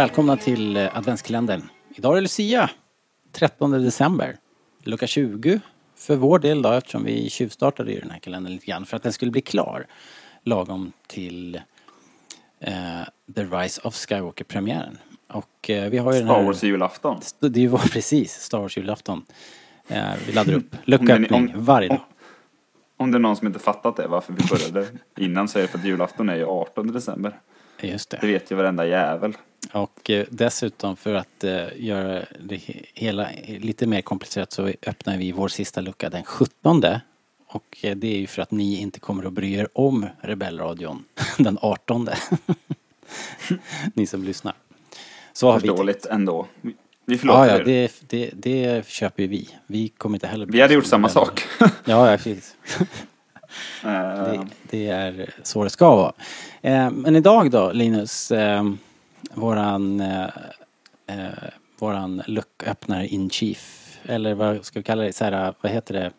välkomna till eh, adventskalendern. Idag är det Lucia, 13 december. Lucka 20 för vår del då eftersom vi tjuvstartade i den här kalendern lite grann för att den skulle bli klar lagom till eh, The Rise of Skywalker-premiären. Och eh, vi har ju den Star här... Wars julafton. Det ju precis, Star Wars julafton. Eh, vi laddar upp det- lucköppning varje dag. om- Om det är någon som inte fattat det, varför vi började innan så är det för att julafton är ju 18 december. Just Det det. vet ju varenda jävel. Och eh, dessutom för att eh, göra det he- hela lite mer komplicerat så öppnar vi vår sista lucka den 17. Och eh, det är ju för att ni inte kommer att bry er om Rebellradion den 18. ni som lyssnar. Så har vi Förståeligt ändå. Vi- Ja, förlåter ja, er. det, det, det köper ju vi. Vi kommer inte heller... Vi hade gjort samma sak. Ja, ja, precis. Det, det är så det ska vara. Eh, men idag då, Linus, eh, våran, eh, eh, våran lucköppnare in chief, eller vad ska vi kalla det, så här, vad heter det,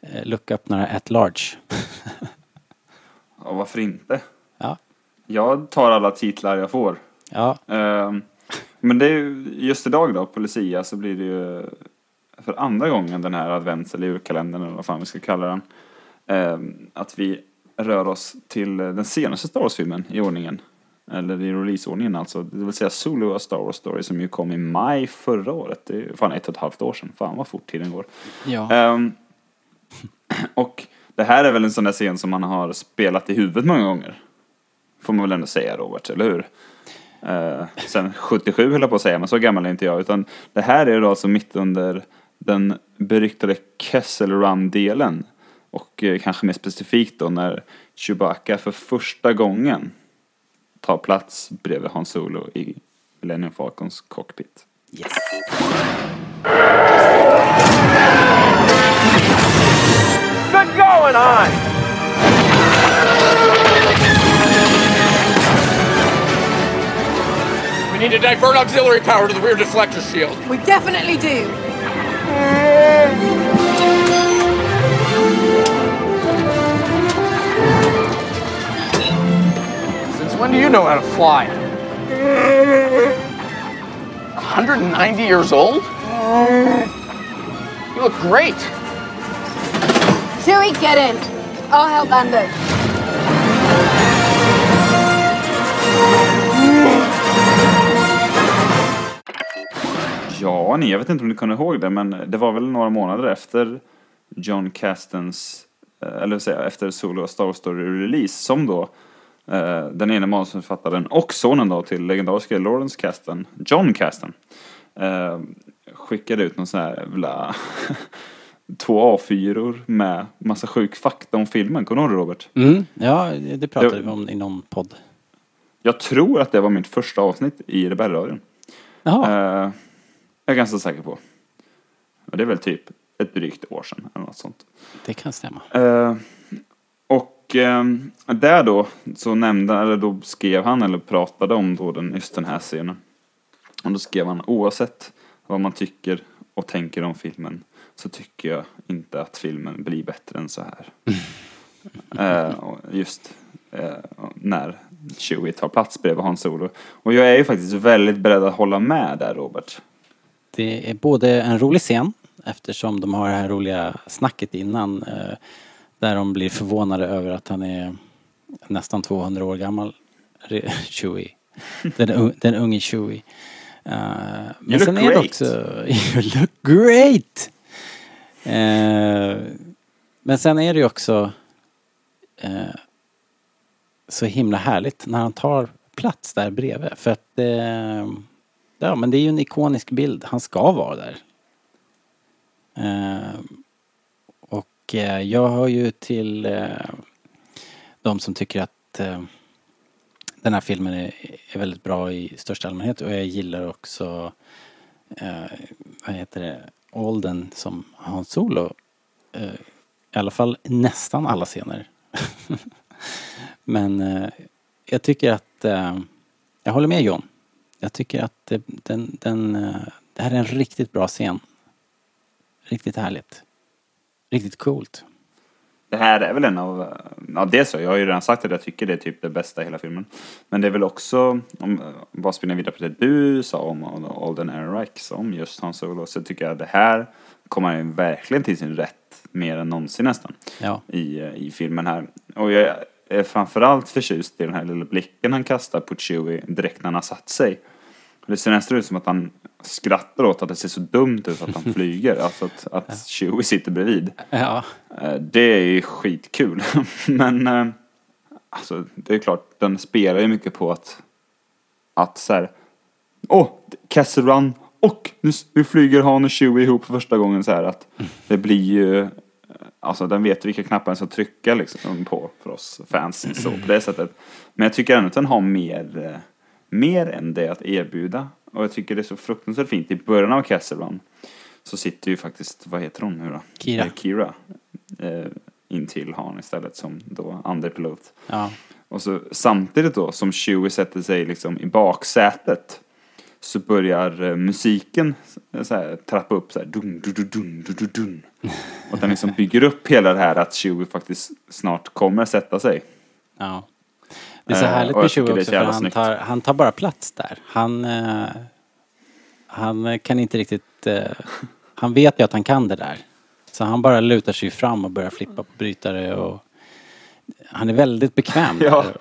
eh, lucköppnare at large. och varför inte? ja, Jag tar alla titlar jag får. ja, Men det är ju, just idag då, på Lucia, så blir det ju för andra gången den här advents eller julkalendern eller vad fan vi ska kalla den. Eh, Att vi rör oss till den senaste Star Wars-filmen i ordningen. Eller i releaseordningen alltså. Det vill säga Solo A Star Wars Story som ju kom i maj förra året. Det är fan ett och ett halvt år sedan. Fan vad fort tiden går. ja. Ehm, och det här är väl en sån där scen som man har spelat i huvudet många gånger. Får man väl ändå säga Robert, eller hur? Uh, sen 77 höll jag på att säga, men så gammal är inte jag. Utan det här är då alltså mitt under den beryktade Kessel Run-delen. Och eh, kanske mer specifikt då när Chewbacca för första gången tar plats bredvid Han Solo i Millennium Falcons cockpit. Yes. Good going on! We need to divert auxiliary power to the rear deflector shield. We definitely do. When do you know how to fly? 190 years old? You look great. Chewie, get in. I'll help Lando. Ja, ni, jag vet inte om ni kommer ihåg det, men det var väl några månader efter John Castens, eh, eller vad säger efter Solo Star Wars Story release som då eh, den ene manusförfattaren och sonen då till legendariska Lawrence Kasten, John Kasten, eh, skickade ut någon sån här jävla två A4 med massa sjuk fakta om filmen. Kommer du ihåg det Robert? Mm, ja, det pratade Det- vi om i någon podd. Jag tror att det var mitt första avsnitt i Rebellradion. Jaha, Eh, jag är ganska säker på. Och det är väl typ ett drygt år sedan eller något sånt. det kan stämma. Eh, eh, där då så nämnde, eller då skrev han eller pratade om då den, just den här scenen. Och då skrev han oavsett vad man tycker och tänker om filmen så tycker jag inte att filmen blir bättre än så här. eh, just eh, när Chewie tar plats bredvid Han Solo. Och jag är ju faktiskt väldigt beredd att hålla med där Robert. Det är både en rolig scen eftersom de har det här roliga snacket innan eh, där de blir förvånade över att han är nästan 200 år gammal, Chewie. Den, den unge Chewie. Eh, men look sen är det great. också... You look great! Eh, men sen är det ju också eh, så himla härligt när han tar plats där bredvid. För att eh, Ja, men det är ju en ikonisk bild. Han ska vara där. Och eh, jag hör ju till eh, de som tycker att eh, den här filmen är, är väldigt bra i största allmänhet och jag gillar också eh, vad heter det, Olden som Hans Solo. Eh, I alla fall nästan alla scener. Men eh, jag tycker att eh, jag håller med John. Jag tycker att det, den, den, eh, det här är en riktigt bra scen. riktigt härligt. Riktigt coolt. Det här är väl en av, ja dels så, jag har ju redan sagt att jag tycker det är typ det bästa i hela filmen. Men det är väl också, om bara spinna vidare på det du sa om Alden Ehrenreich, om just Han Solo, så tycker jag det här kommer han ju verkligen till sin rätt mer än någonsin nästan Ja. i, i filmen här. Och jag är framförallt förtjust i den här lilla blicken han kastar på Chewie direkt när han har satt sig. Det ser nästan ut som att han skrattar åt att det ser så dumt ut att han flyger, alltså att, att Chewie sitter bredvid. Ja. Eh, Det är ju skitkul. Men eh, alltså, det är klart, den spelar ju mycket på att att så här, åh, Castle Run och nu, nu flyger Han och Chewie ihop för första gången så här att det blir ju eh, Alltså den vet vilka knappar den ska trycka liksom på för oss fans så på det sättet. Men jag tycker ändå att den har mer, mer än det att erbjuda. Och jag tycker det är så fruktansvärt fint. I början av Castle Run så sitter ju faktiskt, vad heter hon nu då? Kira. Eh, Kira. Eh, in till Han istället som då andre pilot. Ja. Och så samtidigt då som Chewie sätter sig liksom i baksätet så börjar eh, musiken så här, trappa upp så här dun, dun, dun, dun, dun, dun, dun. Och den liksom bygger upp hela det här att Chewie faktiskt snart kommer sätta sig. Ja. Det är så Eh, härligt med Chewie också så för han snyggt. tar, han tar bara plats där. Han, eh, han kan inte riktigt, eh, han vet ju att han kan det där. Så han bara lutar sig fram och börjar flippa på brytare och han är väldigt bekväm Ja. där.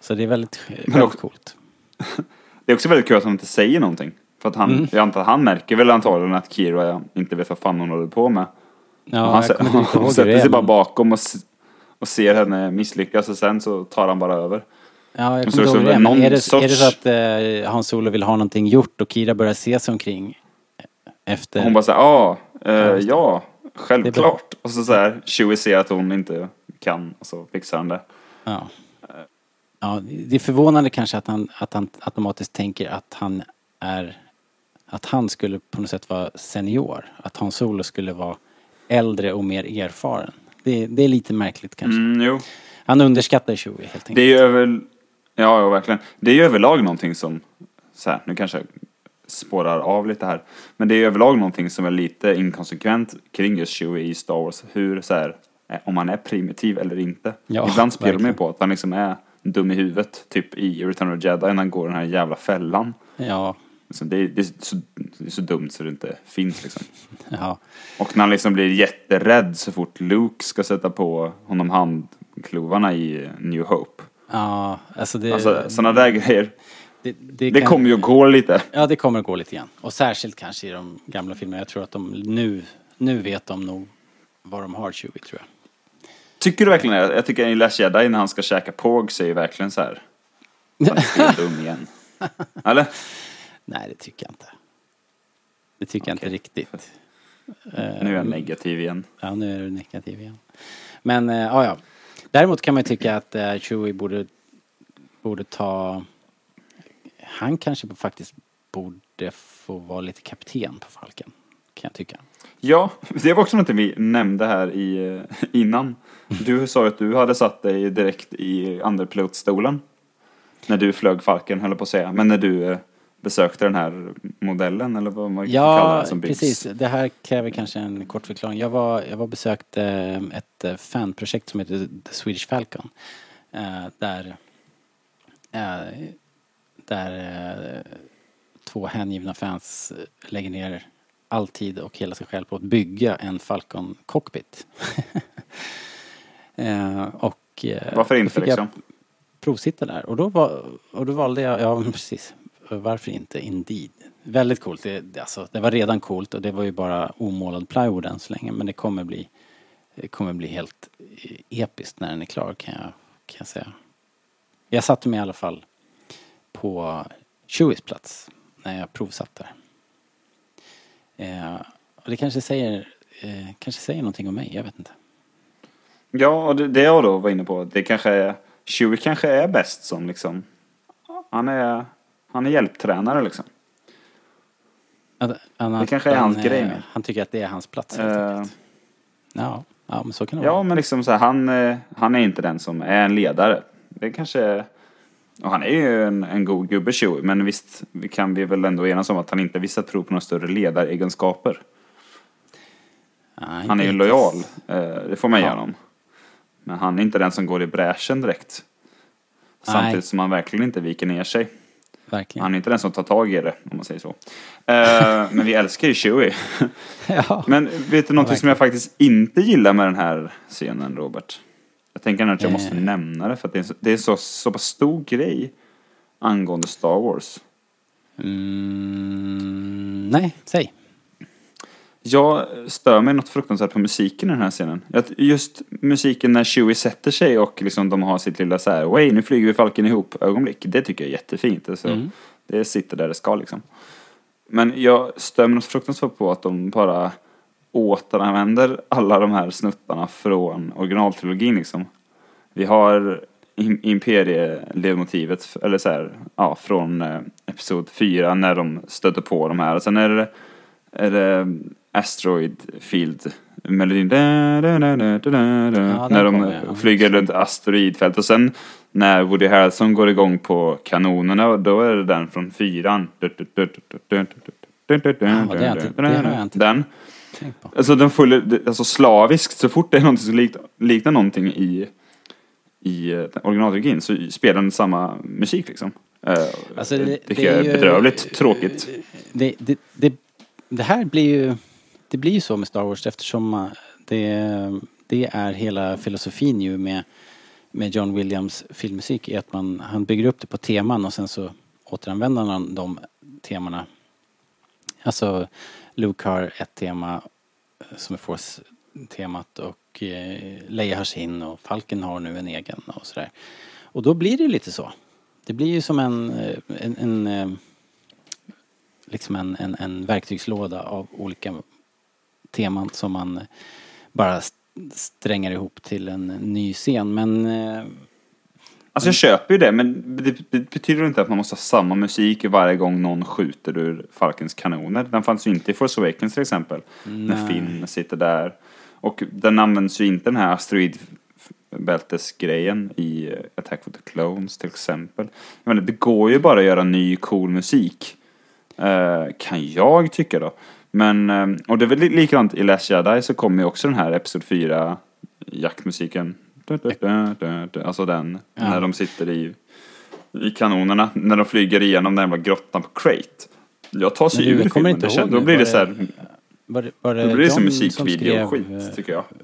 Så det är väldigt, väldigt också- coolt. Det är också väldigt kul att han inte säger någonting. För att han, Mm. jag antar att han märker väl antagligen att Kira inte vet vad fan hon håller på med. Ja, och han jag kommer inte ihåg hur sätter sig bara bakom och, och ser henne misslyckas och sen så tar han bara över. Ja, jag kommer så är inte ihåg så det. Men är det, är det sorts- så att eh, Hans Solo vill ha någonting gjort och Kira börjar se sig omkring efter... Hon bara såhär, ah, eh, Ja, ja, självklart. Och så såhär, Chewie ser att hon inte kan och så fixar han det. Ja. ja, det är förvånande kanske att han, att han automatiskt tänker att han är att han skulle på något sätt vara senior. Att Hans Solo skulle vara äldre och mer erfaren. Det, det är lite märkligt kanske. Mm, jo. Han underskattar Chewie helt enkelt. Det är ju över, ja, ja verkligen. Det är ju överlag någonting som, så här, nu kanske jag spårar av lite här. Men det är överlag någonting som är lite inkonsekvent kring just Chewie i Star Wars. Hur så här, eh, om han är primitiv eller inte. Ja, Ibland spelar man ju på att han liksom är dum i huvudet. Typ i Return of the Jedi när han går den här jävla fällan. Ja, Så det, är, det, är så, det är så dumt så det inte finns liksom. ja. Och när han liksom blir jätterädd så fort Luke ska sätta på honom handklovarna i New Hope. Ja, alltså det... Alltså sådana där grejer. det, det, Det kan- kommer ju att gå lite. Ja, det kommer att gå lite grann. Och särskilt kanske i de gamla filmerna. Jag tror att de nu, nu vet de nog vad de har Chewie tror jag. Tycker du verkligen det? Jag tycker i Last Jedi när han ska käka påg så är ju verkligen så här. Han är dum igen. Eller? Nej, det tycker jag inte. Det tycker jag inte riktigt. Nu är jag negativ igen. Ja, nu är du negativ igen. Men, eh, ja, ja. Däremot kan man ju tycka att eh, Chewie borde, borde ta... Han kanske faktiskt borde få vara lite kapten på Falken. Kan jag tycka. Ja, det var också något vi nämnde här i, eh, innan. Du sa ju att du hade satt dig direkt i andrepilotstolen. När du flög Falken, höll jag på att säga. Men när du eh, besökte den här modellen, eller vad man kallar Ja, den som byggs. precis. Det här kräver kanske en kort förklaring. Jag var, jag var besökte eh, ett eh, fanprojekt som heter The Swedish Falcon. Eh, där där två hängivna fans lägger ner all tid och hela sig själv på att bygga en Falcon cockpit. och Varför inte liksom? provsitta där och då, var, och då valde jag, ja precis, varför inte Indeed? Väldigt coolt, det, det, alltså, det var redan coolt och det var ju bara omålad plywood än så länge men det kommer bli, det kommer bli helt eh, episkt när den är klar kan jag, kan jag säga. Jag satte mig i alla fall på Chewies plats när jag provsatt där. Eh, och det kanske säger, eh, kanske säger någonting om mig, jag vet inte. Ja, och det, det jag då var inne på, det kanske är, Chewie kanske är bäst som liksom, han är, han är hjälptränare liksom. Att, att, Det kanske är han, hans grej eh, med. Han tycker att det är hans plats helt enkelt. Ja, ja men så kan det Ja, vara. men liksom så här, han, eh, han är inte den som är en ledare. Det kanske, och han är ju en, en god gubbe Chewie, men visst vi kan vi väl ändå enas om att han inte visat prov på några större ledaregenskaper. Nej, Han är ju lojal, det får man Ja. honom. Men han är inte den som går i bräschen direkt. Samtidigt Nej. som han verkligen inte viker ner sig. Verkligen. Han är inte den som tar tag i det, om man säger så. Eh, men vi älskar ju Chewie. Ja. Men vet du någonting som jag faktiskt inte gillar med den här scenen, Robert? Jag tänker att jag måste Eh. nämna det, för att det är, så, det är så, så pass stor grej angående Star Wars. Mm, nej, säg. Jag stör mig något fruktansvärt på musiken i den här scenen. Just musiken när Chewie sätter sig och liksom de har sitt lilla så här, Way, nu flyger vi Falken ihop ögonblick. Det tycker jag är jättefint. Alltså, Mm. Det sitter där det ska liksom. Men jag stör mig något fruktansvärt på att de bara återanvänder alla de här snuttarna från originaltrilogin liksom. Vi har im- imperieledmotivet, eller så här, ja, från eh, Episod 4 när de stöter på de här. Och sen är det, är det Asteroid Field melodin. Da, da, da, den när de kommer, ja. flyger runt asteroidfält. Och sen när Woody Harrelson går igång på kanonerna, då är det den från fyran. jag inte- jag Den. Alltså den följer, alltså slaviskt, så fort det är någonting som liknar, liknar någonting i, i eh, originaltrilogin så spelar den samma musik liksom. Eh, Alltså, det, det- det är jag är bedrövligt tråkigt. Det, det, det här blir ju, det blir ju så med Star Wars eftersom eh, det, det är hela filosofin ju med, med John Williams filmmusik är att man, han bygger upp det på teman och sen så återanvänder han de temana. Alltså Luke har ett tema eh, som är Force-temat och eh, Leia har sin och Falken har nu en egen och sådär. Och då blir det lite så. Det blir ju som en, eh, en, en liksom en, en, en verktygslåda av olika teman som man bara st- strängar ihop till en ny scen. Men eh, Alltså jag köper ju det, men det, betyder inte att man måste ha samma musik varje gång någon skjuter ur Falkens kanoner. Den fanns ju inte i Force Awakens till exempel. När Nej. Finn sitter där. Och den används ju inte den här asteroidbältesgrejen i Attack of the Clones till exempel. Jag menar, det går ju bara att göra ny cool musik. Eh, kan jag tycka då. Men, eh, och det är väl li- likadant i Last Jedi så kommer ju också den här Episod 4 jaktmusiken. Alltså den, Ja. när de sitter i, i kanonerna, när de flyger igenom den jävla grottan på Crate. Jag tar sig Men ur filmen, inte det ihåg då blir det var så här, det- var det, var det då blir det som musikvideo-skit eh, tycker jag.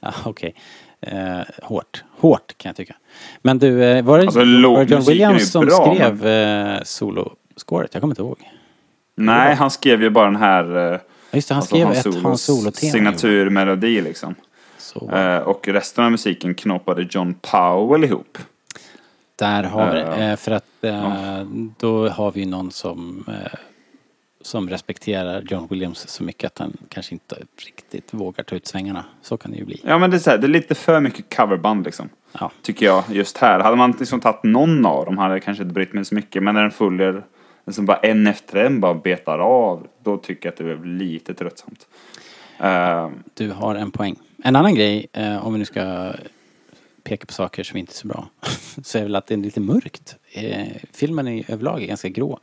Ja, okej. Eh, hårt. Hårt kan jag tycka. Men du, eh, var det, Alltså, var det John Williams som bra, skrev eh, soloscoret? Jag kommer inte ihåg. Nej, han skrev ju bara den här eh, Just det, han alltså skrev Hans ett Solos Hans Solo-tema. signaturmelodi liksom. Så, Eh, och resten av musiken knoppade John Powell ihop. där har vi det. eh, Eh, för att eh, då har vi någon som, eh, som respekterar John Williams så mycket att han kanske inte riktigt vågar ta ut svängarna. Så kan det ju bli. Ja men det är, så här, det är lite för mycket coverband liksom. Ja. Tycker jag just här. Hade man liksom tagit någon av dem hade jag kanske inte brytt mig så mycket. Men när den följer liksom bara en efter en bara betar av. Då tycker jag att det blev lite tröttsamt. Eh, Du har en poäng. En annan grej, eh, om vi nu ska peka på saker som inte är så bra, så är väl att det är lite mörkt. Eh, filmen är överlag är ganska grå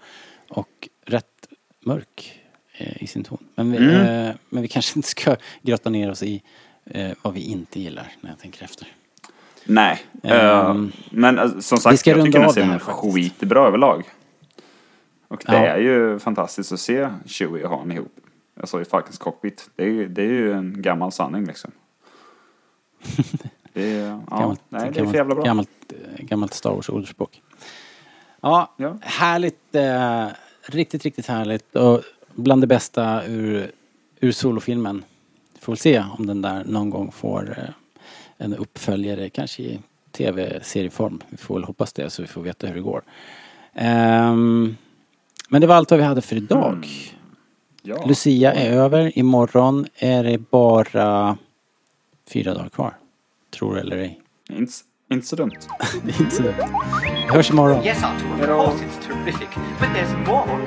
och rätt mörk eh, i sin ton. Men vi, Mm. men vi kanske inte ska grotta ner oss i vad vi inte gillar när jag tänker efter. nej. Ehm, Eh, men alltså, som sagt, jag tycker den faktiskt. skitbra överlag. Och det Ja. är ju fantastiskt att se Chewie och Han ihop. Alltså i Falkens cockpit. Det är, ju- det är ju en gammal sanning liksom. Det är, ja, gammalt, nej, det är gammalt, för jävla bra. Gammalt, eh, gammalt Star Wars ordspråk. Ja, Ja. härligt. Eh, riktigt, riktigt härligt. Och bland det bästa ur, ur solofilmen. Får väl se om den där någon gång får eh, en uppföljare, kanske i tv-serieform. Vi får väl hoppas det så vi får veta hur det går. Ehm, men det var allt vad vi hade för idag. Ja. Lucia är över. Imorgon är det bara fyra dagar kvar. Tror eller ej. Inte, inte så dumt. Inte så dumt. Vi hörs imorgon. Yes, Arthur, of course it's terrific. But there's more.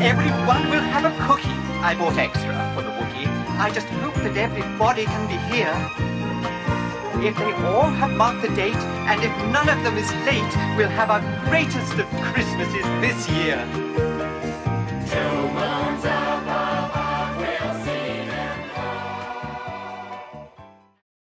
Everyone will have a cookie. I bought extra for the Wookiee. I just hope that everybody can be here. If they all have marked the date, and if none of them is late, we'll have our greatest of Christmases this year.